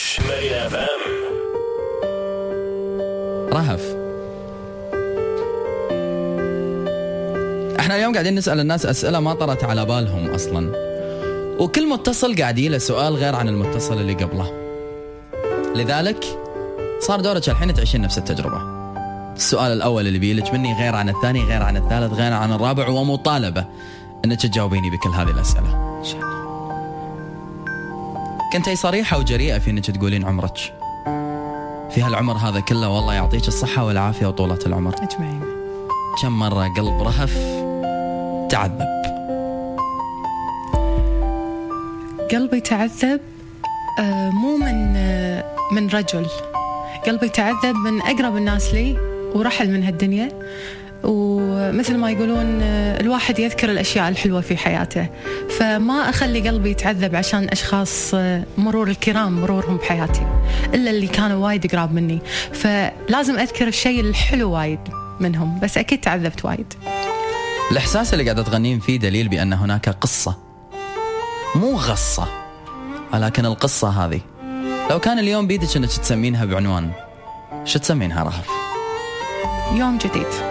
12 Marina FM رهف. إحنا اليوم قاعدين نسأل الناس أسئلة ما طرت على بالهم أصلا. وكل متصل قاعد ييله سؤال غير عن المتصل اللي قبله. لذلك صار دورك الحين تعيشين نفس التجربة. السؤال الأول اللي بييلج مني غير عن الثاني غير عن الثالث غير عن الرابع ومطالبة أنك تجاوبيني بكل هذه الأسئلة. إن شاء الله كنتي صريحة وجريئة في أنك تقولين عمرك. في هالعمر هذا كله والله يعطيك الصحة والعافية وطولة العمر. أجمعين. كم مرة قلب رهف تعذب. قلبي تعذب آه، مو من آه، من رجل. قلبي تعذب من أقرب الناس لي ورحل من هالدنيا ومثل ما يقولون آه، الواحد يذكر الأشياء الحلوة في حياته. فما أخلي قلبي يتعذب عشان أشخاص آه، مرور الكرام مرورهم بحياتي إلا اللي كانوا وايد قراب مني. فلازم أذكر الشيء الحلو وايد منهم بس أكيد تعذبت وايد. الإحساس اللي قاعدة تغنين فيه دليل بأن هناك قصة. مو غصة ولكن القصة هذه. لو كان اليوم بيدك أنك تسمينها بعنوان شو تسمينها رهف؟ يوم جديد.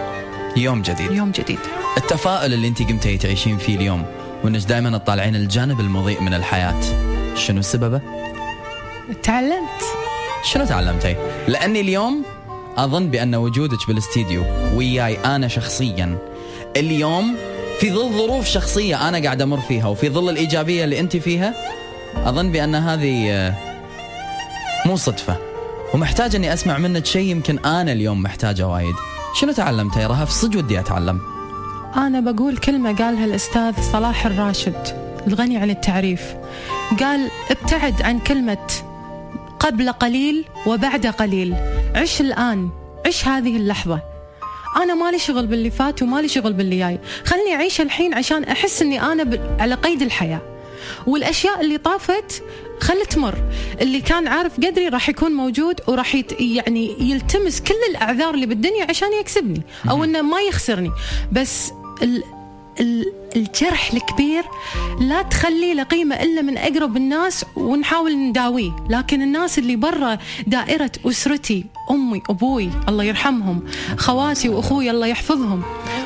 يوم جديد. يوم جديد. التفاؤل اللي انت قمتي تعيشين فيه اليوم وانك دائما تطالعين الجانب المضيء من الحياة. شنو سببه؟ تعلمت. شنو تعلمتي؟ لأني اليوم أظن بأن وجودك بالاستديو وياي أنا شخصيا. اليوم في ظل ظروف شخصية أنا قاعد أمر فيها وفي ظل الإيجابية اللي أنت فيها أظن بأن هذه آه، مو صدفة. ومحتاج أني أسمع منك شيء يمكن أنا اليوم محتاجه وايد. شنو تعلمتي رهف؟ صدق ودي أتعلم. أنا بقول كلمة قالها الأستاذ صلاح الراشد الغني عن التعريف. قال ابتعد عن كلمة قبل قليل وبعد قليل. عش الآن عش هذه اللحظة. أنا مالي شغل باللي فات ومالي شغل باللي جاي. خلني أعيش الحين عشان أحس أني أنا ب- على قيد الحياة. والأشياء اللي طافت خل تمر. اللي كان عارف قدري راح يكون موجود وراح يت يعني يلتمس كل الأعذار اللي بالدنيا عشان يكسبني أو أنه ما يخسرني. بس ال ال- الجرح الكبير لا تخلي له قيمة إلا من أقرب الناس ونحاول نداويه. لكن الناس اللي برا دائرة أسرتي أمي أبوي الله يرحمهم خواتي وأخوي الله يحفظهم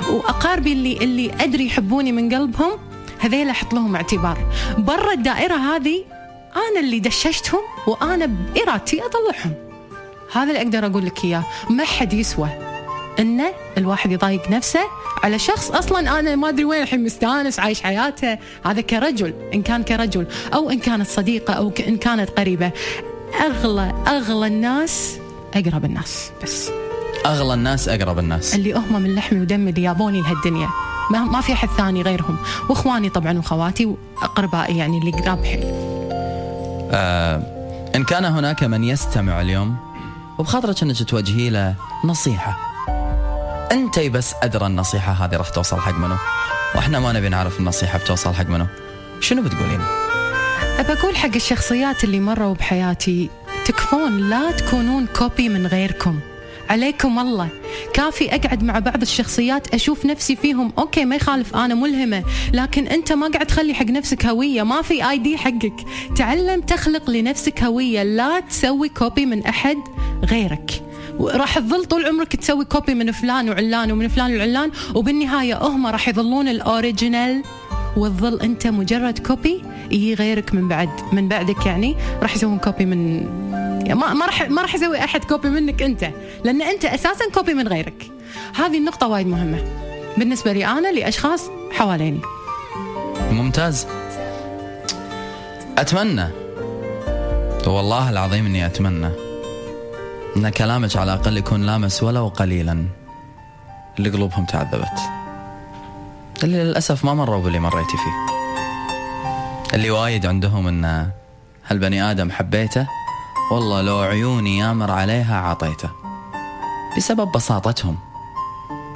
وأقاربي اللي, اللي أدري يحبوني من قلبهم هذيل أحط لهم اعتبار. برا الدائرة هذه أنا اللي دششتهم وأنا بإرادتي أطلعهم هذا اللي أقدر أقول لك إياه. ما حد يسوى انه الواحد يضايق نفسه على شخص أصلا أنا ما أدري وين الحين مستأنس عايش حياته. هذا كرجل إن كان كرجل أو إن كانت صديقة أو إن كانت قريبة. أغلى أغلى الناس أقرب الناس بس. أغلى الناس أقرب الناس. اللي هم من لحمي ودمي اللي يابوني لهالدنيا. ما, ما في أحد ثاني غيرهم. وإخواني طبعا وخواتي وأقربائي يعني اللي قراب حيل. آه إن كان هناك من يستمع اليوم وبخاطرك أنك توجهي له نصيحة. أنت بس أدرى النصيحة هذه راح توصل حق منو؟ وإحنا ما نبي نعرف النصيحة بتوصل حق منو. شنو بتقولين؟ أقول حق الشخصيات اللي مروا بحياتي تكفون لا تكونون copy من غيركم. عليكم الله. كافي أقعد مع بعض الشخصيات أشوف نفسي فيهم. okay ما يخالف أنا ملهمة. لكن أنت ما قاعد تخلي حق نفسك هوية. ما في ID حقك. تعلم تخلق لنفسك هوية. لا تسوي copy من أحد غيرك. وراح تظل طول عمرك تسوي copy من فلان وعلان ومن فلان وعلان وبالنهاية هم راح يظلون ال original. وتظل أنت مجرد copy يجي غيرك من بعد من بعدك يعني. راح يسوون copy من ما ما راح ما راح يسوي أحد copy منك أنت لأن أنت أساسا copy من غيرك. هذه النقطة وايد مهمة بالنسبة لي أنا لأشخاص حواليني. ممتاز. أتمنى. والله العظيم إني أتمنى إن كلامك على الأقل يكون لامس ولو قليلا. اللي قلوبهم تعذبت. اللي للأسف ما مروا باللي مريتي فيه. اللي وايد عندهم ان هالبني آدم حبيته؟ والله لو عيوني يامر عليها عطيته. بسبب بساطتهم.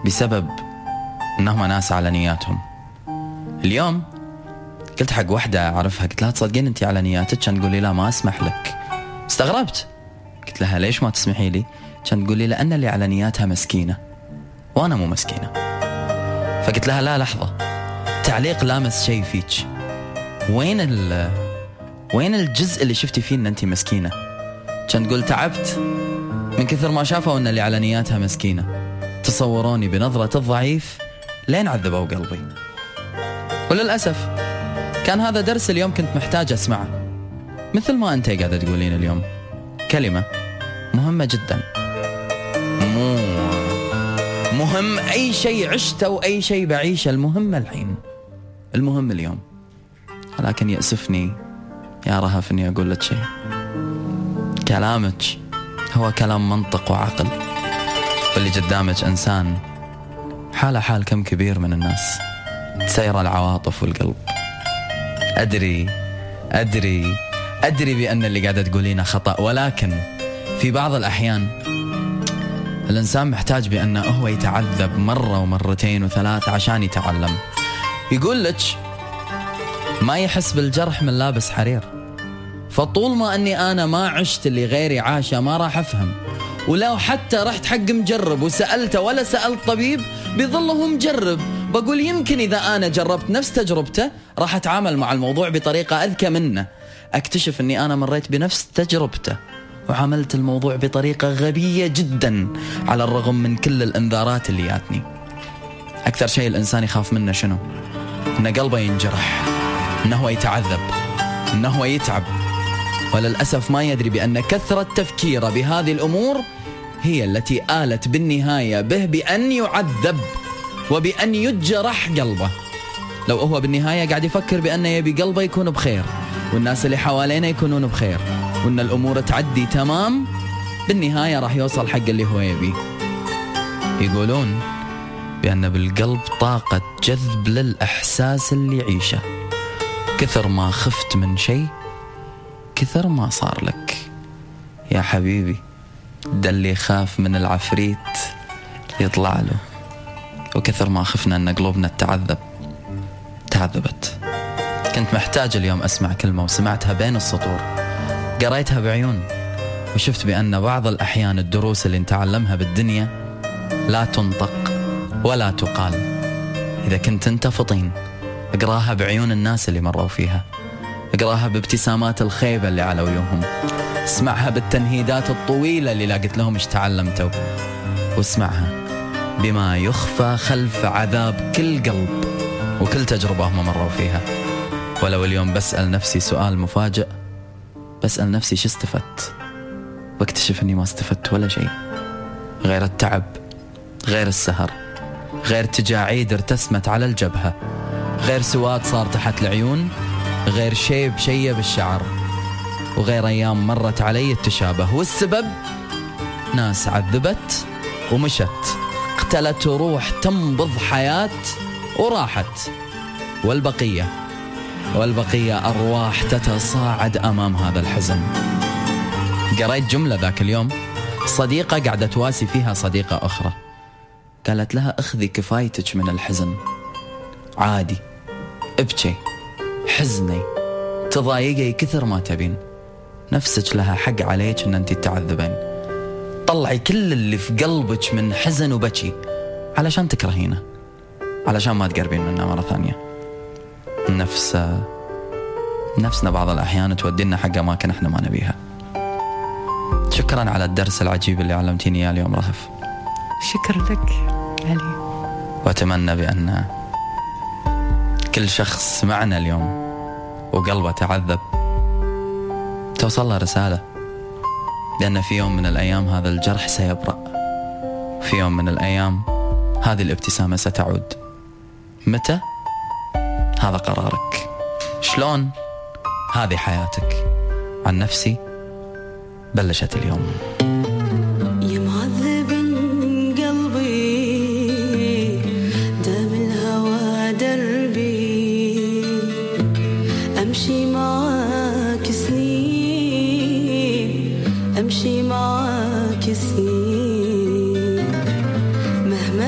بسبب إنهم ناس على نياتهم. اليوم قلت حق واحدة أعرفها قلت لها تصدقين أنت على نياتك؟ كان تقول لي لا ما أسمح لك. استغربت. قلت لها ليش ما تسمحي لي؟ كان تقول لي لأن اللي على نياتها مسكينة. وأنا مو مسكينة. فقلت لها لا لحظة. تعليق لامس شيء فيك. وين ال وين الجزء اللي شفتي فيه إن انت مسكينة؟ كان تقول تعبت. من كثر ما شافوا أن اللي مسكينة. تصوروني بنظرة الضعيف لين عذبوا قلبي. وللأسف كان هذا درس اليوم كنت محتاج أسمعه. مثل ما أنت قاعدة تقولين اليوم. كلمة مهمة جدا. مو مهم أي شيء عشته وأي شيء بعيشه المهم الحين. المهم اليوم. لكن يأسفني يا رهف أني أقول لك شيء. كلامك هو كلام منطق وعقل واللي قدامك إنسان حاله حال كم كبير من الناس تسير العواطف والقلب. أدري أدري أدري بأن اللي قاعدة تقولينه خطأ ولكن في بعض الأحيان الإنسان محتاج بأنه هو يتعذب مرة ومرتين وثلاث عشان يتعلم. يقول لك ما يحس بالجرح من لابس حرير. فطول ما أني أنا ما عشت اللي غيري عاشه ما راح أفهم. ولو حتى رحت حق مجرب وسألته ولا سألت طبيب بيظل هو مجرب. بقول يمكن إذا أنا جربت نفس تجربته راح أتعامل مع الموضوع بطريقة أذكى منه. أكتشف أني أنا مريت بنفس تجربته وعملت الموضوع بطريقة غبية جدا على الرغم من كل الإنذارات اللي جاتني. أكثر شيء الإنسان يخاف منه شنو؟ أن قلبه ينجرح هو يتعذب هو يتعب. وللأسف ما يدري بأن كثرة تفكيره بهذه الأمور هي التي آلت بالنهاية به بأن يعذب وبأن يجرح قلبه. لو هو بالنهاية قاعد يفكر بأن يبي قلبه يكون بخير والناس اللي حوالينا يكونون بخير وأن الأمور تعدي تمام بالنهاية راح يوصل حق اللي هو يبيه. يقولون بأن بالقلب طاقة جذب للإحساس اللي يعيشه. كثر ما خفت من شيء كثر ما صار لك. يا حبيبي ده اللي يخاف من العفريت يطلع له. وكثر ما خفنا إن قلوبنا تتعذب تعذبت. كنت محتاج اليوم أسمع كلمة وسمعتها بين السطور. قريتها بعيون وشفت بأن بعض الأحيان الدروس اللي نتعلمها بالدنيا لا تنطق ولا تقال. إذا كنت أنت فطين اقراها بعيون الناس اللي مروا فيها. اقراها بابتسامات الخيبة اللي على وجوههم اسمعها بالتنهيدات الطويلة اللي لاقت لهم إيش تعلمتوا. واسمعها. بما يخفى خلف عذاب كل قلب وكل تجربة هم مروا فيها. ولو اليوم بسأل نفسي سؤال مفاجئ بسأل نفسي شو استفدت؟ واكتشف إني ما استفدت ولا شيء. غير التعب غير السهر غير تجاعيد ارتسمت على الجبهة غير سواد صار تحت العيون غير شيب شيب الشعر. وغير أيام مرت علي التشابه. والسبب؟ ناس عذبت ومشت. اقتلت روح تنبض حياة وراحت. والبقية؟ والبقية أرواح تتصاعد أمام هذا الحزن. قريت جملة ذاك اليوم. صديقة قاعدة تواسي فيها صديقة أخرى. قالت لها أخذي كفايتك من الحزن. عادي. ابكي. حزني. تضايقي كثر ما تبين. نفسك لها حق عليك إن انت تعذبين. طلعي كل اللي في قلبك من حزن وبكي. علشان تكرهينه. علشان ما تقربين منه مرة ثانية. النفس نفسنا بعض الأحيان تودينا حق أماكن إحنا ما نبيها. شكرا على الدرس العجيب اللي علمتيني إياه اليوم رهف. شكرا لك علي. وأتمنى بأن كل شخص معنا اليوم وقلبه تعذب. توصل له رسالة لأن في يوم من الأيام هذا الجرح سيبرأ. في يوم من الأيام هذه الابتسامة ستعود. متى؟ هذا قرارك. شلون؟ هذه حياتك؟ عن نفسي بلشت اليوم.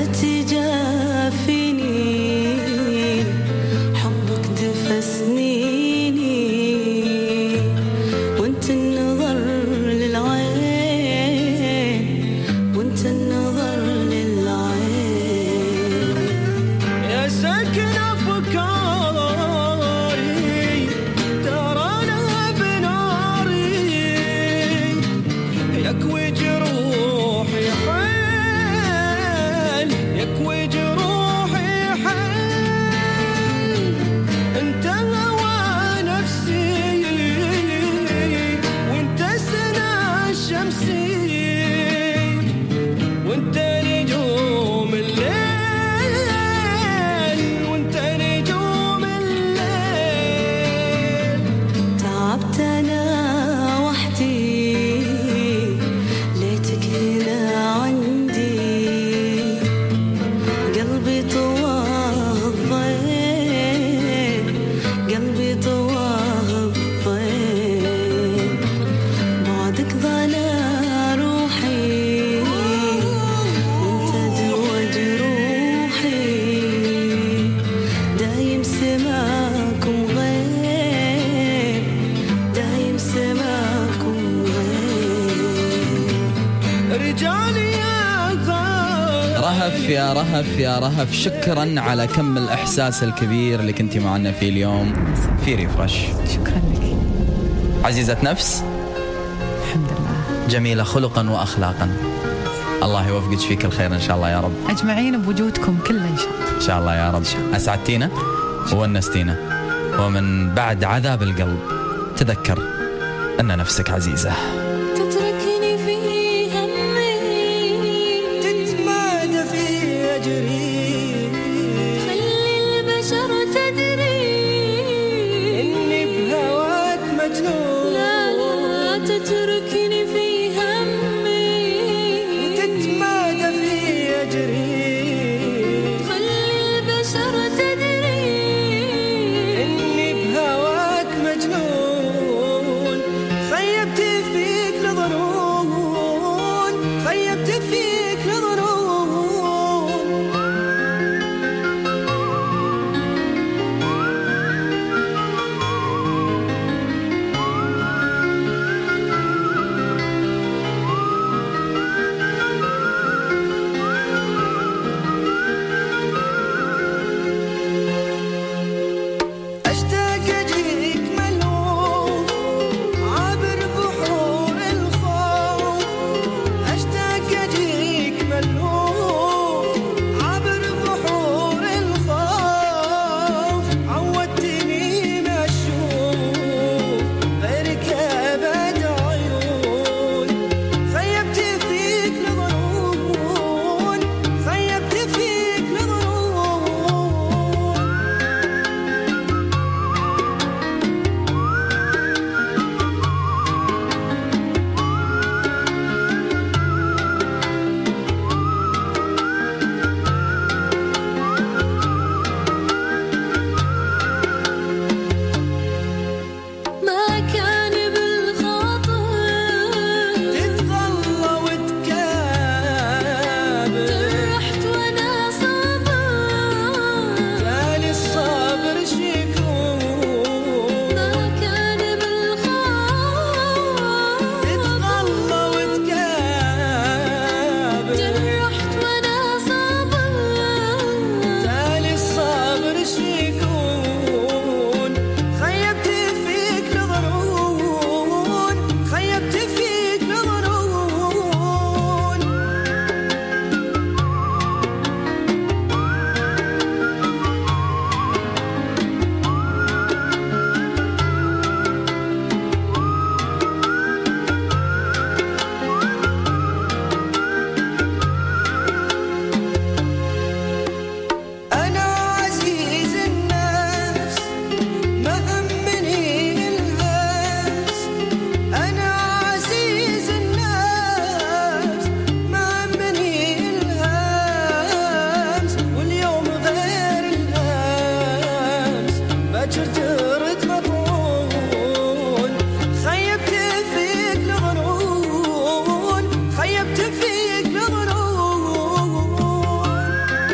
reality رهف يا رهف يا رهف. شكرا على كم الإحساس الكبير اللي كنتي معنا فيه اليوم. في ريفرش. شكرا لك. عزيزة نفس؟ الحمد لله. جميلة خلقا وأخلاقا. الله يوفقك فيك الخير إن شاء الله يا رب. أجمعين بوجودكم كله إن شاء الله. إن شاء الله يا رب. أسعدتينا؟ وونستينا ومن بعد عذاب القلب تذكر أن نفسك عزيزة. it is.